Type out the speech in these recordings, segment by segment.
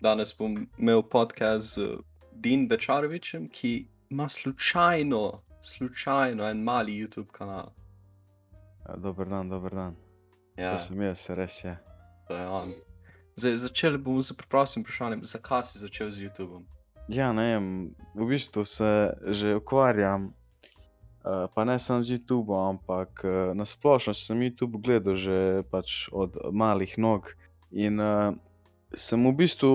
Danes bom imel podcast z Din Bečarovičem, ki ima slučajno, slučajno en mali YouTube kanal. Ja, dober dan, dober dan. Ja, To sem jaz, res je. to je on. Zdaj, začeli bomo z preprostim vprašanjem, zakaj si začel z YouTubeom? Ja, ne vem, v bistvu se že ukvarjam, eh, pa ne samo z YouTubeom, ampak eh, na splošno sem YouTube gledal že pač od malih nog. In uh, sem v bistvu,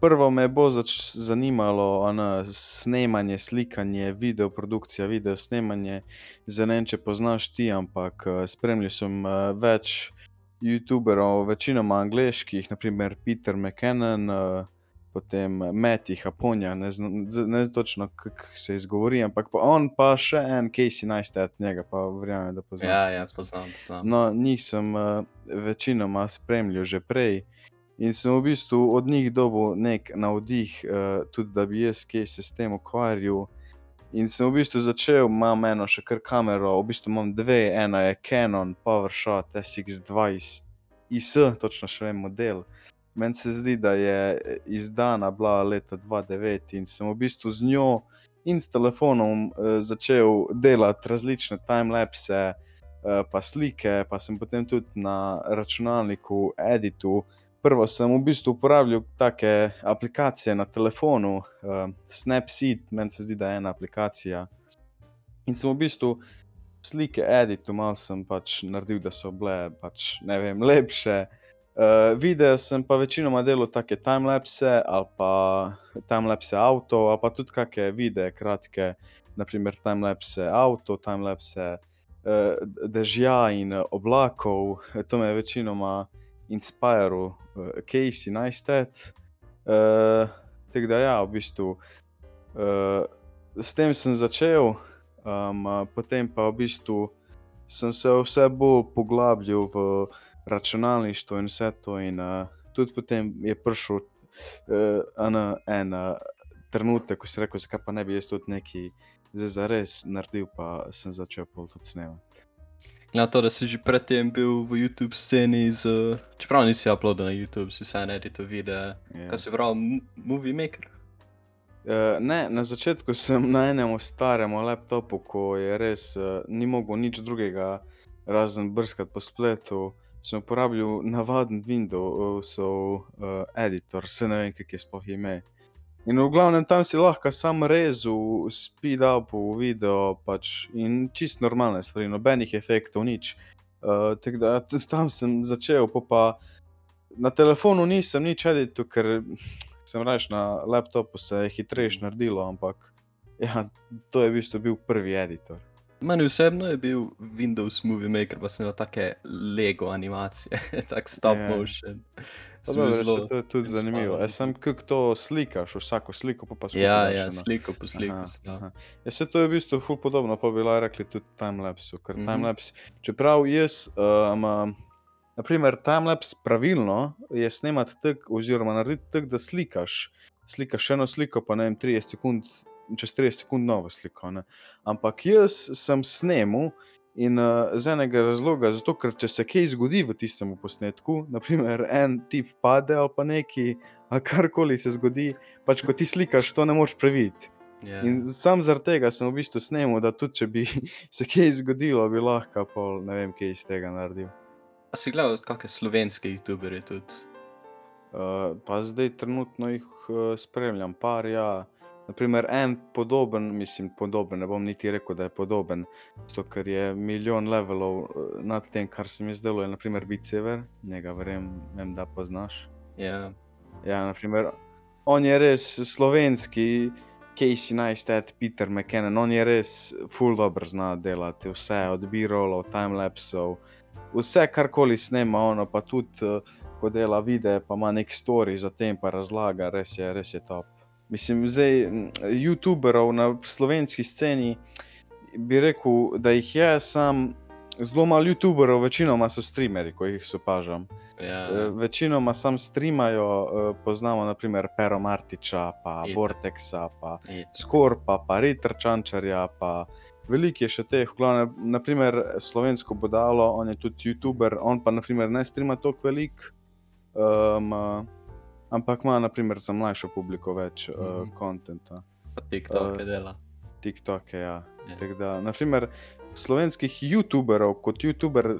prvo me bo zač- zanimalo ono, snemanje, slikanje, video produkcija, video snemanje. Zdaj ne vem, če poznaš ti, ampak eh, spremljal sem eh, več YouTuberov, večinoma angliških, naprimer Peter McKinnon. Uh, potem Meti Japonija, ne, zna- z- ne točno kako se izgovori, ampak pa on pa še en Casey Neistat, njega pa verjamem, da poznaš. Ja, ja, poznam, poznam. No, njih sem uh, večinoma spremljal že prej in sem v bistvu od njih dobil nek navdih, uh, tudi da bi jaz kaj se s tem ukvarjal. In sem v bistvu začel, imam eno še kar kamero, v bistvu imam dve, ena je Canon PowerShot SX20 IS, točno še en model. Meni se zdi, da je izdana bila leta 2009 in sem v bistvu z njo in s telefonom eh, začel delati različne timelapse, eh, pa slike, pa sem potem tudi na računalniku editu. Prvo sem v bistvu uporabljal take aplikacije na telefonu, uh, Snapseed, meni se zdi, da je ena aplikacija. In sem v bistvu slike editu, malo sem pač naredil, da so bile pač, ne vem, lepše. Uh, Videe sem pa večinoma delal take timelapse ali pa timelapse avto, ali pa tudi kakšne videe, kratke, naprimer timelapse avto, timelapse uh, dežja in eh, oblakov. To me je večinoma inspiriral uh, Casey Neistat. Uh, tako da, ja, v bistvu uh, s tem sem začel, um, uh, potem pa v bistvu sem se vse bolj poglabljal v računalništvo in vse to. In uh, tudi potem je prišel uh, en, en trenutek, ko si rekel, zakaj pa ne bi jaz tudi nekaj zdaj za res naredil, pa sem začel pol tudi snemati. Na to, da si že predtem bil v YouTube sceni, z, čeprav nisi uploadil na YouTube, si vseeno editor videa. Ja. Kaj si prav, m- Movie Maker? Uh, ne, na začetku sem na enem starem laptopu, ko je res uh, ni mogel nič drugega, razen brskati po spletu. Sem uporabljal navaden Windows uh, editor, se ne vem, kako je sploh ime. In v glavnem tam si lahko sam rezal, speed up video pač, in čist normalne stvari, nobenih efektov, nič. Uh, tako da tam sem začel, pol pa na telefonu nisem nič editil, ker sem reč na laptopu se je hitreje naredilo, ampak ja, to je v bistvu bil prvi editor. Meni osebno je bil Windows Movie Maker, pa sem imel take Lego animacije, tak stop Ja. motion. Pa dobro, zelo to je tudi zanimivo. Jaz sem kako to slikaš, vsako sliko pa pa skupaj. Ja, ja, sliko po sliko. Aha, dal. aha. Ja, se to je v bistvu ful podobno, pa bi lahko rekli tudi timelapsu. Ker Mhm. timelapse, čeprav jaz, um, naprimer, timelapse pravilno je snemati tako, oziroma narediti tako, da slikaš. Slikaš eno sliko, pa ne vem, 30 sekund, čez 30 sekund novo sliko. Ne? Ampak jaz sem snemal in uh, z enega razloga, zato ker če se kaj zgodi v tistem posnetku, naprimer en tip pade ali pa neki, ali karkoli se zgodi, pač ko ti slikaš, to ne moreš prevideti. Ja. In sam zaradi tega sem v bistvu snemal, da tudi če bi se kaj zgodilo, bi lahko pol, ne vem, kaj iz tega naredil. A si gledal kakšne slovenske youtuberje tudi? Uh, pa zdaj trenutno jih uh, spremljam, par, ja. Naprimer, en podoben, mislim, podoben, ne bom niti rekel, da je podoben, zato ker je milijon levelov uh, nad tem, kar se mi zdelo, je naprimer Bitsever, njega verjem, vem, da poznaš. Ja. Ja, naprimer, on je res slovenski, Casey Neistat, Peter McKinnon, on je res full dobro zna delati vse, od B-rollov, timelapsov, vse karkoli snema, ono pa tudi, eh, ko dela videe, pa ima nek story za tem, pa razlaga, res je, res je top. Mislim, zdaj, youtuberov na slovenski sceni bi rekel, da jih je sam. Zelo malo youtuberov, večinoma so streamerji, ko jih opažam. Ja. Eh, Večinoma sam streamajo, eh, poznamo naprimer Pero Martiča, pa Itak. Vortexa, pa I- Skorpa, pa Ritter Čančarja, pa veliko je še teh, v glavnem, naprimer slovensko bodalo, on je tudi youtuber, on pa naprimer ne streama toliko velik. Um, ampak ima naprimer za mlajšo publiko več uh, Mhm. kontenta. Pa TikTok Eh, dela. TikToke, ja. Ja. Tako da, naprimer, slovenskih YouTuberov, kot YouTuber,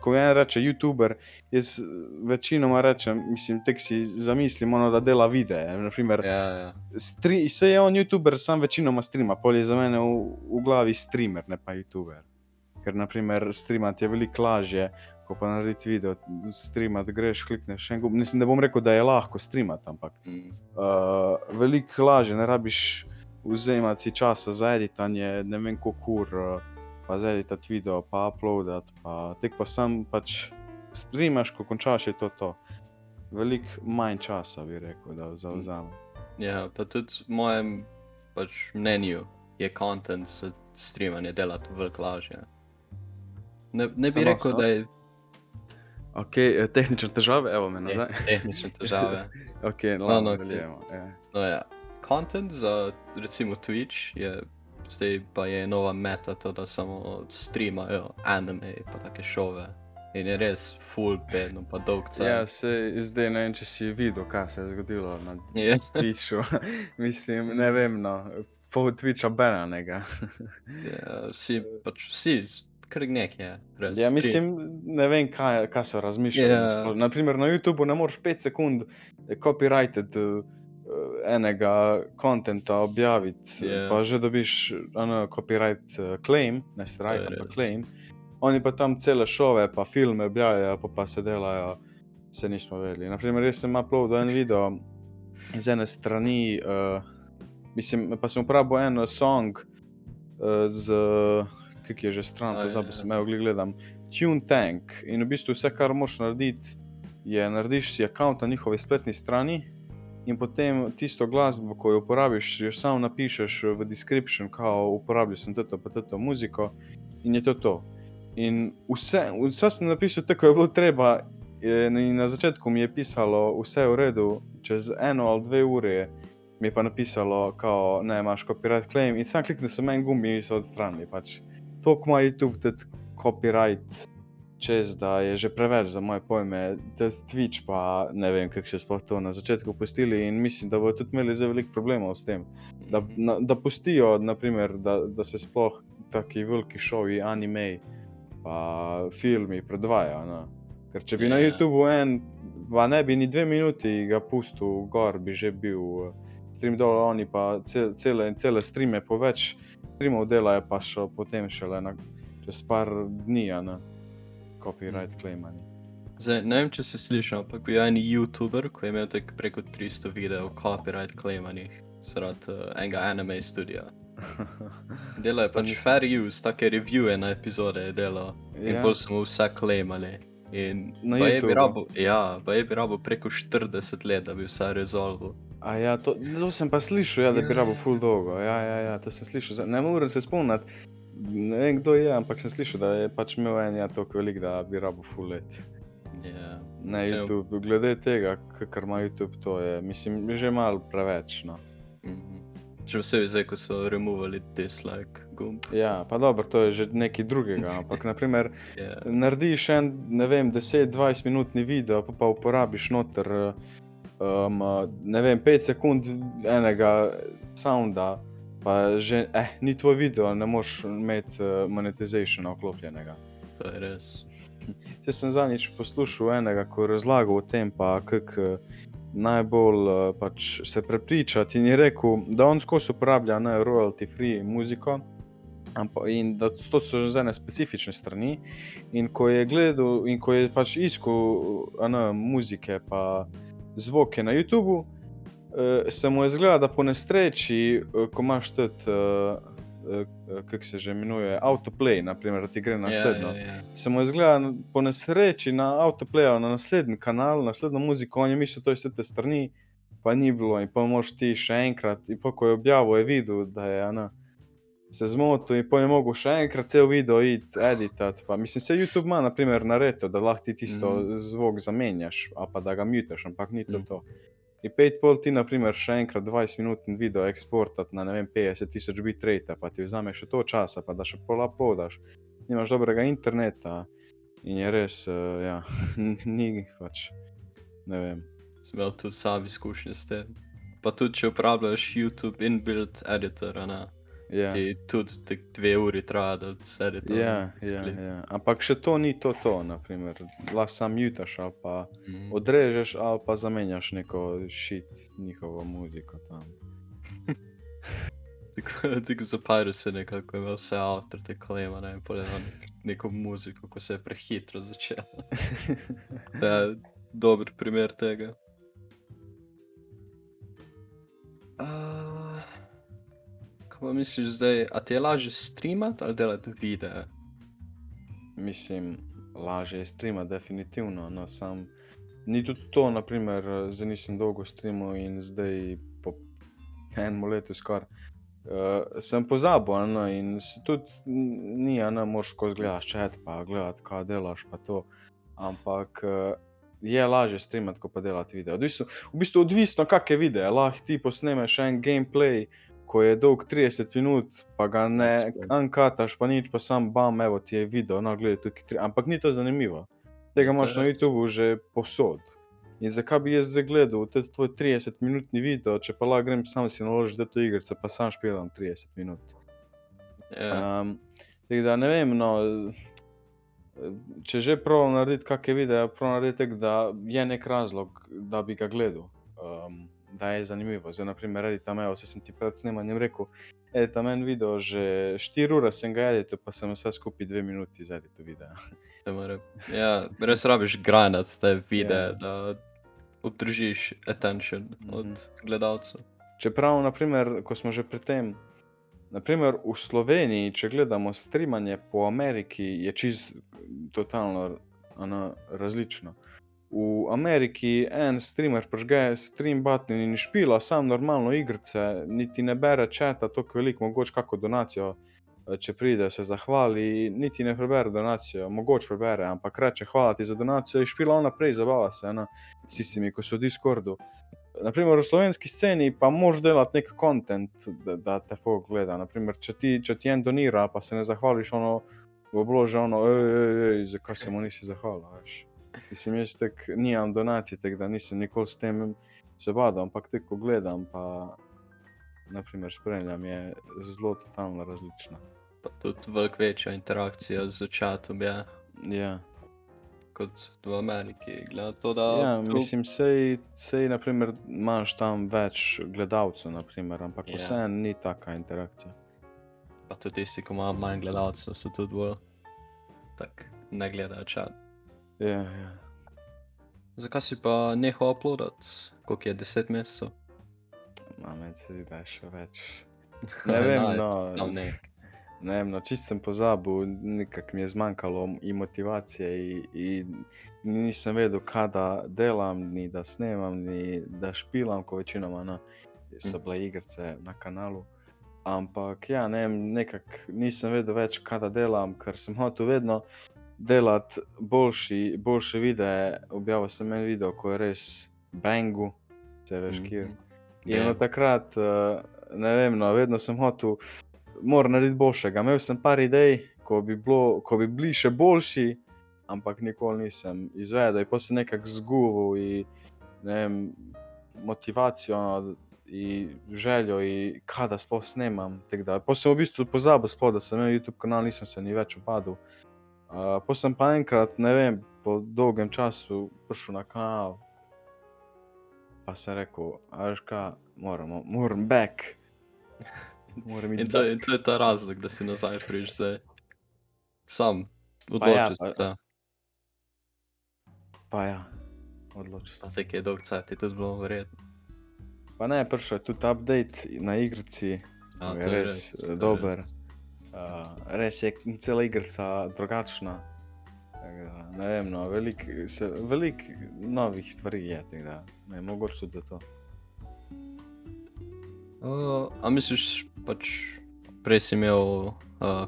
ko en reče YouTuber, jaz večinoma rečem, mislim, tek si zamislim, ono, da dela videe. Naprimer, Ja, ja. stri, se je on YouTuber, sam večinoma streama, pol je za mene v, v glavi streamer, ne pa YouTuber. Ker, naprimer, streamati je veliko lažje, ko pa narediti video, streamati greš, klikneš en gumb. Mislim, ne bom rekel, da je lahko streamati, ampak Mm. uh, veliko lažje, ne rabiš vzemati si časa za editanje, ne vem koliko ur, uh, pa za editati video, pa uploadati, pa tek pa sam pač streamaš, ko končaš, je to to. Veliko manj časa bi rekel, da zauzame. Ja, pa tudi v mojem pač, mnenju je kontent za streamanje delati veliko lažje. Ne, ne bi Samo rekel, so. da je Ok, eh, tehnične težave, evo me nazaj. tehnične težave. Ok, no, ladno, okej. nadaljujemo. ja. No, ja. Content za recimo Twitch je zdaj pa je nova meta, to da samo streamajo anime pa take šove. In je res full bedno, pa dolg Ja, cel. se zdaj ne vem, če si videl, kaj se je zgodilo na Ja. Twitchu. Mislim, ne vem, no, pol Twitcha bananega. Ja, vsi, pač vsi, kar nekaj je. Res, Ja, mislim, ne vem, kaj, kaj so razmišljali. Ja. Yeah. Naprimer, na YouTubu ne moreš 5 sekund copyrighted uh, enega kontenta objaviti, Ja. yeah. pa že dobiš ano, copyright uh, claim, ne strike, ampak claim. Oni pa tam cele šove, pa filme objavljajo, pa, pa se delajo, se nismo vedeli. Naprimer, jaz sem uploadil en video iz ene strani, uh, mislim, pa sem uporabil en song uh, z, kak je že stran, pozabil ja. sem, evo, glej, gledam. Tune Tank in v bistvu vse, kar moš narediti, je narediš si račun na njihovi spletni strani in potem tisto glasbo, ko jo uporabiš, jo samo napišeš v description, kao uporabil sem to, pa to muziko in je to to. In vse, vse sem napisal tako, kot je bilo treba. In na začetku mi je pisalo, vse je v redu, čez eno ali dve ure mi je pa napisalo, ne, imaš copyright claim. In sam kliknil sem en gumb in so odstranili. Pač. To, ko ima YouTube, tudi copyright, čez da je že preveč za moje pojme, tudi Twitch pa ne vem, kako se sploh to na začetku pustili. In mislim, da bodo tudi imeli zelo veliko problemov s tem da, Mhm. na, da pustijo, naprimer, da, da se sploh taki veliki šovi, anime, pa filmi predvajajo. No. Ker če bi yeah. na Ja. YouTubu en, pa ne bi ni dve minuti ga pustil, gor bi že bil eh, stream dol, oni pa ce, cele in cele streame po več streamov delajo, pa še potem šele na, čez par dni, a ne, copyright claimani. Zdaj, ne vem, če si slišal, ampak bil je en YouTuber, ki je imel tako preko 300 videov copyright claimanih zaradi uh, enega anime studia. Delajo To pač nisem. fair use, take reviewe na epizode je delal. In Ja. bolj so mu vse claimali. In Na pa je bi rabo, ja, pa je bi rabo preko 40 let, da bi vse rezolvil. A ja, to, to sem pa slišal, ja, da bi rabo full dolgo. Ja, ja, ja, to sem slišal. Zdaj, Ne morem se spomniti, ne vem kdo je, ampak sem slišal, da je pač imel en ja toliko velik, da bi rabo full let. Ja. Na Cel- YouTube, glede tega, k- kar ima YouTube, to je, mislim, že malo preveč. No. Mhm. Še vse zdaj, ko so removali dislike gumb. Ja, pa dobro, to je že nekaj drugega, ampak naprimer, Ja. narediš en, ne vem, 10-20 minutni video, pa, pa uporabiš noter, um, ne vem, 5 sekund enega sounda, pa že, eh, ni tvoj video, ne moreš imeti uh, monetizationa vklopljenega. To je res. Jaz sem zadnjič poslušal enega, ko je razlagal o tem, kako najbolj eh, pač se prepričati in je rekel, da on skozi uporablja ne royalty free muziko. In da to so že ene specifične strani. In ko je gledal, in ko je pač iskal ne, muzike, pa zvoke na YouTubu, eh, se mu je zgleda, da po nesreči, eh, ko imaš tudi, eh, eh, kako se že imenuje, autoplay, naprimer, da ti gre naslednjo. Ja, ja, ja. Se mu je zgleda po nesreči na avtoplayu, na naslednji kanal, naslednjo muziko, on je mislil, da je vse te strani, pa ni bilo. In pa moš ti še enkrat, in pa ko je objavil, je videl, da je ana, se zmotil, in pa je mogel še enkrat cel video iti editati. Pa, mislim, se YouTube ima, naprimer, nareto, da lahko ti tisto mm. zvok zamenjaš, ali pa da ga mutaš, ampak ni to. Mhm. to. In pet pol ti, naprimer, še enkrat 20 minutni video eksportati na ne vem, 50 tisoč bitrate, pa ti vzame še to časa, pa da še pol uploadaš. Nimaš dobrega interneta in je res, uh, ja, ni pač, ne vem. sem imel tudi sam izkušnje s tem. Pa tudi, če uporabljaš YouTube inbuilt editor, a ne, Ja. ti tudi dve uri traja, da se edita. Ja, ja, ja. Ampak še to ni to, to lahko sam mutaš ali pa Mm. odrežeš ali pa zamenjaš neko šit njihovo muziko tam. Tako, za Piracy nekako imel vse avtor te klema, ne vem, nek- neko muziko, ko se je prehitro začelo. To je dober primer tega. Uh, kaj misliš zdaj, a ti je lažje streamati ali delati videe? Mislim, lažje je streama, definitivno. No, sam, ni tudi to, naprimer, zdaj nisem dolgo streamal in zdaj po enem letu skoraj. Uh, sem pozabil, ne, in se tudi ni, ne moš ko zgledaš čet, pa gledati, kaj delaš, pa to. Ampak uh, je lažje streamati, kot pa delati video. Odvisno, v bistvu odvisno, kakšne videe. Lahko ti posnemeš en gameplay, ko je dolg 30 minut, pa ga ne ankataš, pa nič, pa sam bam, evo ti je video, no gledaj tukaj. tri- Ampak ni to zanimivo. Tega imaš na. YouTubu že posod. In zakaj bi jaz zdaj gledal te tvoj 30-minutni video, če pa lahko grem sam si naložiti to igrico, pa sam špilam 30 minut. Ja, Um, tako da ne vem, no, če že prav narediti kakšne videe, prav narediti da je nek razlog, da bi ga gledal, um, da je zanimivo. Zdaj, naprimer, redi tam, evo, se sem ti pred snemanjem rekel, edi tam en video, že 4 ure sem ga editil, pa sem vse skupaj 2 minuti videa. te mora, ja, res rabiš granati te videe, Ja. da obdržiš attention Mhm. od gledalcev. Čeprav, naprimer, ko smo že pri tem, naprimer, v Sloveniji, če gledamo streamanje po Ameriki, je čisto totalno ano, različno. V Ameriki en streamer prižge stream button in špila sam normalno igrice, niti ne bere četa, tako veliko, mogoče kako donacijo, eh, če pride, se zahvali, niti ne prebere donacijo, mogoče prebere, ampak reče hvala ti za donacijo in špila on naprej, zabava se ena, s tistimi, ko so v Discordu. Naprimer, v slovenski sceni pa moš delati nek kontent, da, da te folk gleda. Naprimer, če, ti, če ti en donira, pa se ne zahvališ, ono, bo bilo že ono, ej, ej, ej, zakaj se mu nisi zahvalil. veš. Mislim, jaz tek nimam donacij, tako da nisem nikoli s tem se badal, ampak te, ko gledam, pa naprimer spremljam, je zelo totalno različna. Pa tudi veliko večja interakcija z čatom je Ja. kot v Ameriki. Glede to, da Ja, tu- mislim, sej, sej naprimer, imaš tam več gledalcev, naprimer, ampak Ja. vseeno ni taka interakcija. pa tudi tisti, ki imajo manj gledalcev, so tudi bolj tak ne gledajo čat. Ja, ja. Zakaj si pa nehal uploadati? Koliko je 10 mesecev? Mame, se zdi, da je še več. Ne vem, no. Tam ne. Ne vem, no, čist sem pozabil, nekako mi je zmanjkalo i motivacije i, i nisem vedel, kaj da delam, ni da snemam, ni da špilam, ko večinoma no, so Mhm. bile igrice na kanalu. Ampak ja, ne vem, nekako nisem vedel več, kaj da delam, ker sem hotel vedno delati boljši, boljše videe. Objavil sem en video, ko je res bangu, se veš, kjer. Mhm. In Ja. od takrat, eh, ne vem, no, vedno sem hotel, moram narediti boljšega. Imel sem par idej, ko bi, bilo, ko bi bili še boljši, ampak nikoli nisem izvedel. Potem sem nekako zgubil in, ne vem, motivacijo in željo, in kaj da sploh snemam. Potem sem v bistvu pozabil, sploh, da sem imel YouTube kanal, nisem se ni več opadal. Uh, potem sem pa enkrat, ne vem, po dolgem času prišel na kanal. Pa sem rekel, a veš kaj, moramo, moram back. Moram In to, back. in to je ta razlog, da si nazaj priš zdaj. Sam ja, odločil pa- si se. Pa ja, odločil sem. Zdaj, ki je dolg cajt, je to zelo verjetno. Pa ne, prišel je tudi update na igrici, A, je res res, dober. Uh, res je cela igrica drugačna. Da, Ne vem, no, veliko velik novih stvari je, tako da ne mogoče tudi zato. Uh, a misliš, pač prej si imel uh,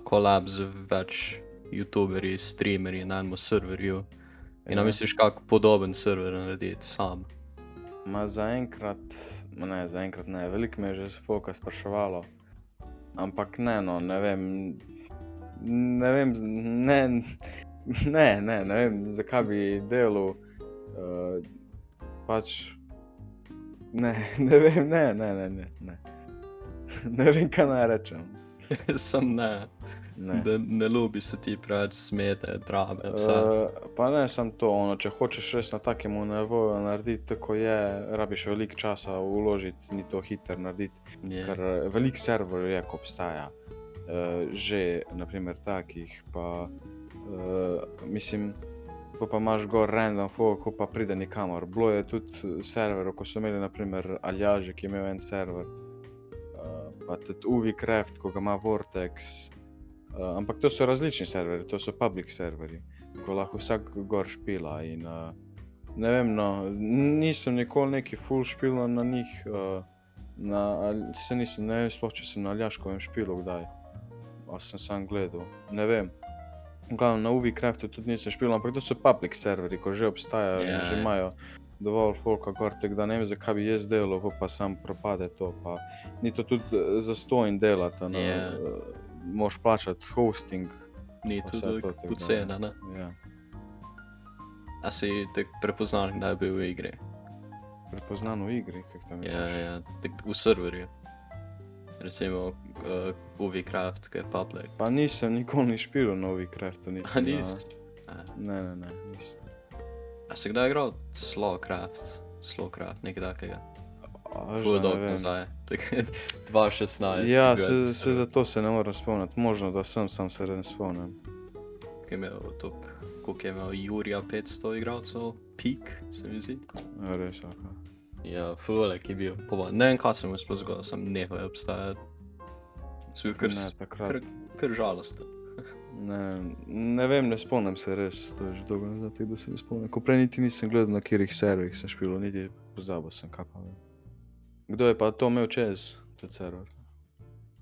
kolab z več YouTuberji, streamerji na enem serverju. In ja. Misliš, kako podoben server narediti sam? Ma zaenkrat, ne, zaenkrat ne, veliko me je že foka spraševalo. Ampak ne, no, ne vem, ne vem, ne, ne, ne, ne vem, zakaj bi delal. Uh, pač Ne, ne vem, ne, ne, ne, ne. Ne, ne vem, kaj naj rečem. Sam ne, Ne. da ne ljubi se ti preveč smete, drame, vse. Uh, pa ne samo to, ono, če hočeš res na takem nivoju narediti, tako je, rabiš veliko časa uložiti, ni to hiter narediti, Je. ker eh, veliko serverjev je, ko obstaja. Uh, že, naprimer, takih, pa uh, mislim, ko pa imaš gor random folk, ko pa pride nikamor. Bilo je tudi serverov, ko so imeli, naprimer, Aljaže, ki je imel en server, uh, pa tudi UV-Craft, ko ga ima Vortex. Uh, ampak to so različni serverji, to so public serverji, ko lahko vsak gor špila. In, uh, ne vem, no, nisem nikoli neki full špil na njih, uh, na, se nisem, ne vem, sploh če sem na Aljaškovem špilu kdaj. A sem sam gledal, ne vem. Glavno na UV-Craftu tudi nisem špil, ampak to so public serverji, ko že obstajajo Ja, in že ja. imajo dovolj folka gor, tako da ne vem, zakaj bi jaz delal, pa sam propade to. Pa ni to tudi eh, zastonj delati, no, Ja. yeah. Moš plačati hosting. Ni tudi to, tako da- ne? Ja. A si te prepoznal, kdaj je bil v igri? Prepoznano v igri, kako tam Ja, ja, tak v serverju. Recimo uh, UV-Craft, ki je public. Pa nisem nikoli ni špil na UV-Craftu. niti A nisi? A, Ne, ne, ne, nisem. a si kdaj igral Slowcraft? Slowcraft, nekaj takega. Dog vem. nazaj. Tak 2016. Ja, se, se zato se ne morem spomniti. Možno, da sem, sam se ne spomnim. Ki je imel tok, koliko je imel Jurija 500 igralcev, peak, se mi zdi. Ja, res, aha. Ja, fulek je bil. Pova, ne vem, kaj se mu je sploh zgodilo, sem nehal obstajati. Sem kar, Ne, takrat. kar, kar žalosten. Ne, ne vem, ne spomnim se res, to je že dolgo nazaj, da se ne spomnim. Ko prej niti nisem gledal, na katerih serverjih sem špil, niti pozabil sem, kaj pa vem. Kdo je pa to imel čez, server?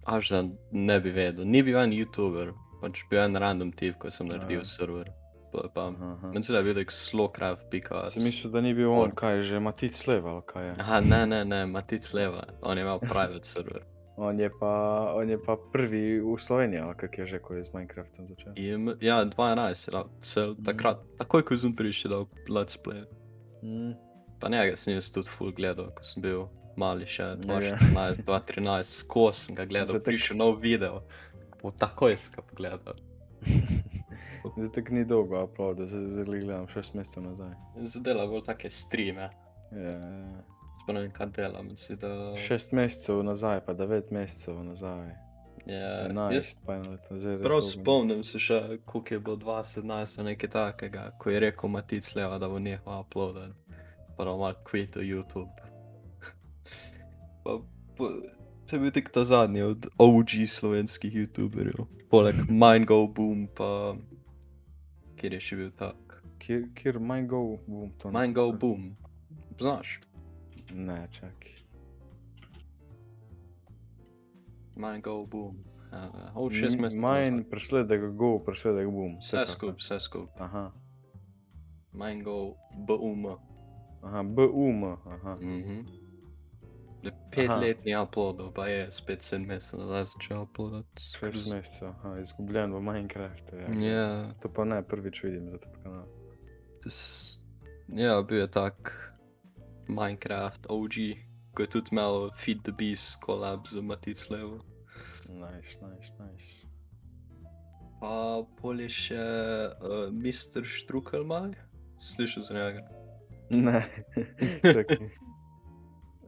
Až da ne bi vedel, ni bil en YouTuber, pač bil en random tip, ko sem naredil server. Aha, aha. Meni se da je bil slowcraft pika. Sem mislil, da ni bil on, kaj je že Matic Sleva, ali kaj je. Aha, ne, ne, ne, Matic Leva, on je imel private server. On je pa, on je pa prvi v Sloveniji, ali kak je že, ko je z Minecraftom začel. In, ja, 2011 je dal, cel Mhm. takrat, takoj ko sem prišel dal let's play. Mm. Pa njega sem jaz tudi full gledal, ko sem bil mali še, Ja. 2014, 2013, skozi sem ga gledal, Zdaj tak- prišel nov video, po takoj sem ga pogledal. Zdaj tako ni dolgo uploadil, zdaj, zdaj glih gledam 6 mesecev nazaj. Zdaj dela bolj take streame, Ja, ja. ne vem, kaj dela, mislim, da... 6 mesecev nazaj, pa 9 mesecev nazaj. Ja, 11, jaz pa eno leto, zdaj res prav spomnim se še, koliko je bilo 2017 ali nekaj takega, ko je rekel Matic Leva, da bo nehal uploadati, pa da bo malo quito YouTube pa, pa, sem bil tik ta zadnji od OG slovenskih YouTuberjev, poleg mhm. Mindgo Boom, pa kjer je še bil tak. Kjer, kjer Mindgo Boom? Mindgo Boom, znaš? Ne, čakaj. Mine go boom. Uh, od 6 mesecev. Mine presledek go, presledek boom. Vse skupaj, vse skupaj. Aha. Mine go boom. Aha, boom. Aha. Mhm. Mm 5 Aha. letni uploadov, pa je spet 7 mesecev nazaj začel uploadati. 6 mesecev, aha, izgubljen v Minecraftu. Ja. Yeah. To pa ne, prvič vidim za ta kanal. Tis, ja, bil je tak Minecraft OG, ko je tudi imel Feed the Beast kolab z Matic Levo. Nice, nice, nice. Ja, pa pol je še uh, Mr. Štrukelmaj, slišal za njega. Ne, čakaj.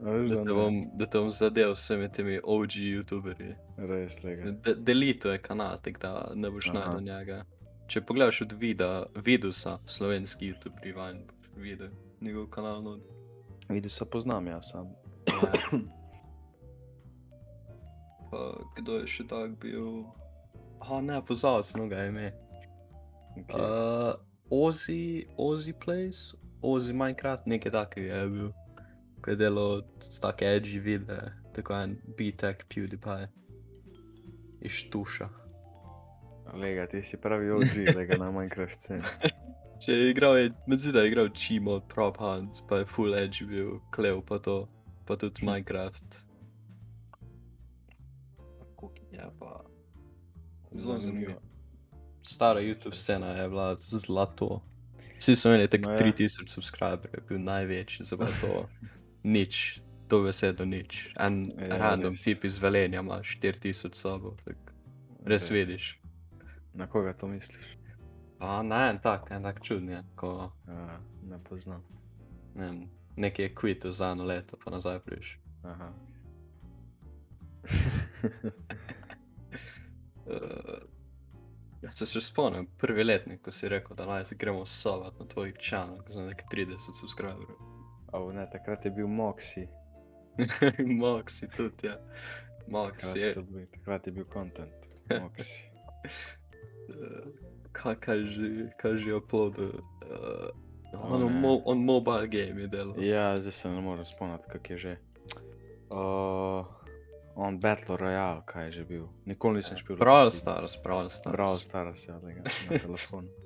Veš, Da da te bom, da te bom zadev s vsemi temi OG youtuberji. Res lega. De delito je kanal, tako da ne boš najdel njega. Če pogledaš od vida, vidusa, slovenski youtuber Ivan, boš videl njegov kanal. No. Vidim, se poznam jaz sam. Ja. Pa kdo je še tak bil? Aha, ne, pozabil sem ga ime. Okay. Uh, Ozzy, Ozzy Plays, Ozzy Minecraft, nekaj takega je bil. Ko je delal s take edgy videe, tako en B-Tech PewDiePie. Iz tuša. Lega, ti si pravi OG, lega na Minecraft sceni. Če je igral, je, mislim, da je igral Chimo Prop Hunt, pa je full edge bil, Cleo pa to, pa tudi Minecraft. Koliko je pa... Zelo zanimivo. Stara YouTube scena je bila zlato. Vsi so imeli tako Ma ja. 3000 subscriberjev, je bil največji, za to nič. dobesedno nič. En Ja, random res. tip iz Velenja ima 4000 sobo, tako res vidiš. Na koga to misliš? Pa ne, en tak, en tak čudni, je, ko Ja, ne poznam. ne vem, nekaj je kvitu za eno leto, pa nazaj prideš. Aha. Uh, jaz se še spomnim, prvi letnik, ko si rekel, da naj se gremo sovat na tvoj channel, ko sem nek 30 subscriberjev. Au, ne, takrat je bil Moxie. Moxi tudi, ja. Moxi Takrat, je. so bili- takrat je bil content. Moxie. Uh, kaj, kaj že, kaj že uploadil? Uh, O, on, ne. mo, on mobile game je delal. Ja, zdaj se ne morem spomniti, kak je že. Uh, on Battle Royale, kaj je že bil. Nikoli nisem špil. Brawl Stars, Brawl Stars. Brawl Stars, ja, da ga na telefonu.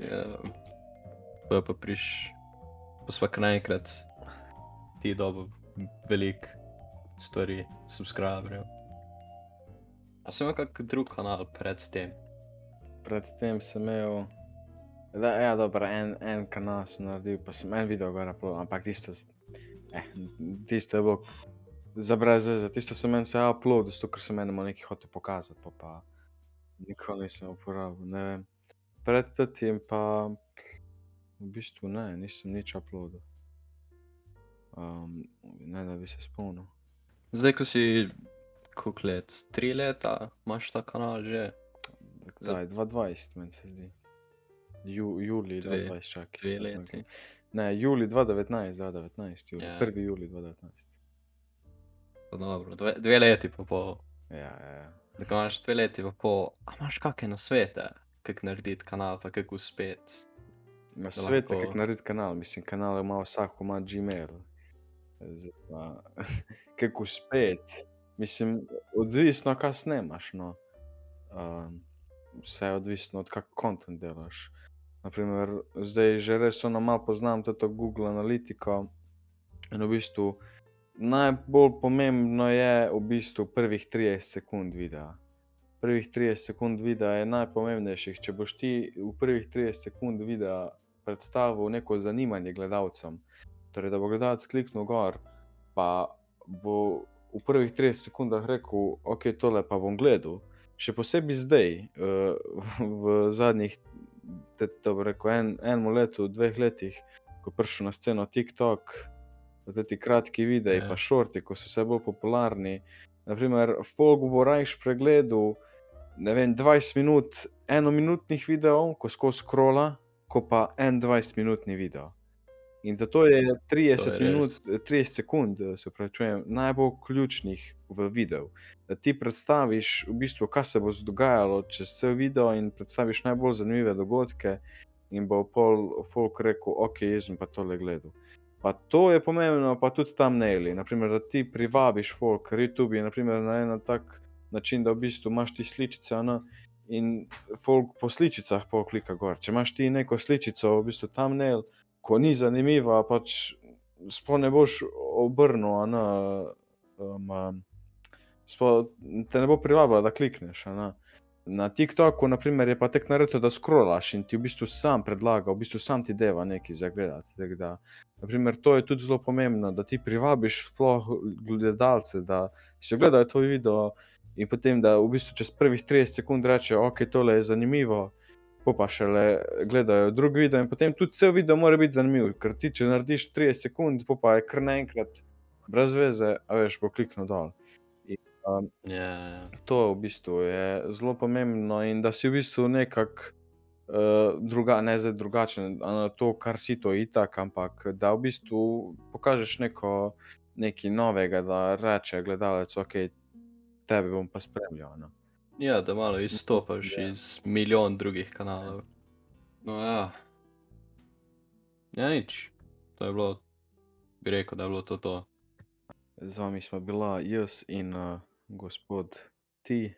Ja. Je pa priš, pa sva kar naenkrat ti dobil velik stvari, subscriberjev. A sem imel kak drug kanal pred tem? Predtem sem imel, da, ja, dobro, en, en kanal sem naredil, pa sem en video gor uploadil, ampak tisto, eh, tisto je bilo za brez veze, tisto sem meni se uploadil, zato ker sem enemu nekaj hotel pokazati, pa pa nikoli nisem uporabil, ne vem. Pred tem pa v bistvu ne, nisem nič uploadil. Um, ne da bi se spomnil. Zdaj, ko si, koliko let, tri leta imaš ta kanal že, Zdaj, 2020, meni se zdi. Ju, juli Dve- 2020, čakaj. dve leti. Ne, juli 2019, 2019, juli. Ja. 1. juli 2019. pa dobro, dve, dve leti pa pol. Ja, ja, ja. Tako imaš dve leti pa pol, a imaš kakšne nasvete, kako narediti kanal, pa kako uspeti? Na svet je, lahko- kako narediti kanal, mislim, kanal ima vsak, ima Gmail. Zdaj kako uspeti, mislim, odvisno, kaj snemaš. No. Um, vse je odvisno od kak kontent delaš. Naprimer, zdaj že res ono malo poznam to Google Analytico in v bistvu najbolj pomembno je v bistvu prvih 30 sekund videa. Prvih 30 sekund videa je najpomembnejših. Če boš ti v prvih 30 sekund videa predstavil neko zanimanje gledalcem, torej da bo gledalec kliknil gor, pa bo v prvih 30 sekundah rekel, ok, tole pa bom gledal. Še posebej zdaj, eh, v zadnjih, to bi rekel, en, enem letu, dveh letih, ko je prišel na sceno TikTok, ti kratki videi, Ja. pa šorti, ko so vse bolj popularni. Naprimer, folk bo rajš pregledal, ne vem, 20 minut, enominutnih videov, ko skozi scrolla, ko pa en 20-minutni video. In zato je 30 To je minut, res. 30 sekund, se pravi, najbolj ključnih v videu. Da ti predstaviš, v bistvu, kaj se bo dogajalo čez cel video, in predstaviš najbolj zanimive dogodke, in bo pol folk rekel, ok, jaz sem pa tole gledal. Pa to je pomembno, pa tudi tam naili. Naprimer, da ti privabiš folk, ker YouTube je naprimer, na en tak način, da v bistvu imaš ti sličice no, in folk po sličicah pol klika gor. Če imaš ti neko sličico, v bistvu tam nail, ko ni zanimiva, pač sploh ne boš obrnil, ne, um, sploh te ne bo privabila, da klikneš. ne. Na TikToku, naprimer, je pa tek naredito, da scrollaš in ti v bistvu sam predlaga, v bistvu sam ti deva nekaj za gledati. Da, naprimer, to je tudi zelo pomembno, da ti privabiš sploh gledalce, da si ogledajo tvoj video in potem, da v bistvu čez prvih 30 sekund rečejo, ok, tole je zanimivo, pa šele gledajo drug video in potem tudi cel video mora biti zanimiv, ker ti, če narediš 30 sekund, pa je kar naenkrat brez veze, a veš, bo kliknil dol. In, um, Ja, to v bistvu je zelo pomembno in da si v bistvu nekako uh, druga, ne zdaj drugačen na to, kar si to itak, ampak da v bistvu pokažeš neko, nekaj novega, da reče gledalec, ok, tebe bom pa spremljal. No. ja, da malo izstopaš Ja. iz milijon drugih kanalov. No ja. Ja, nič. To je bilo, bi rekel, da je bilo to to. Z vami smo bila jaz in uh, gospod Ti.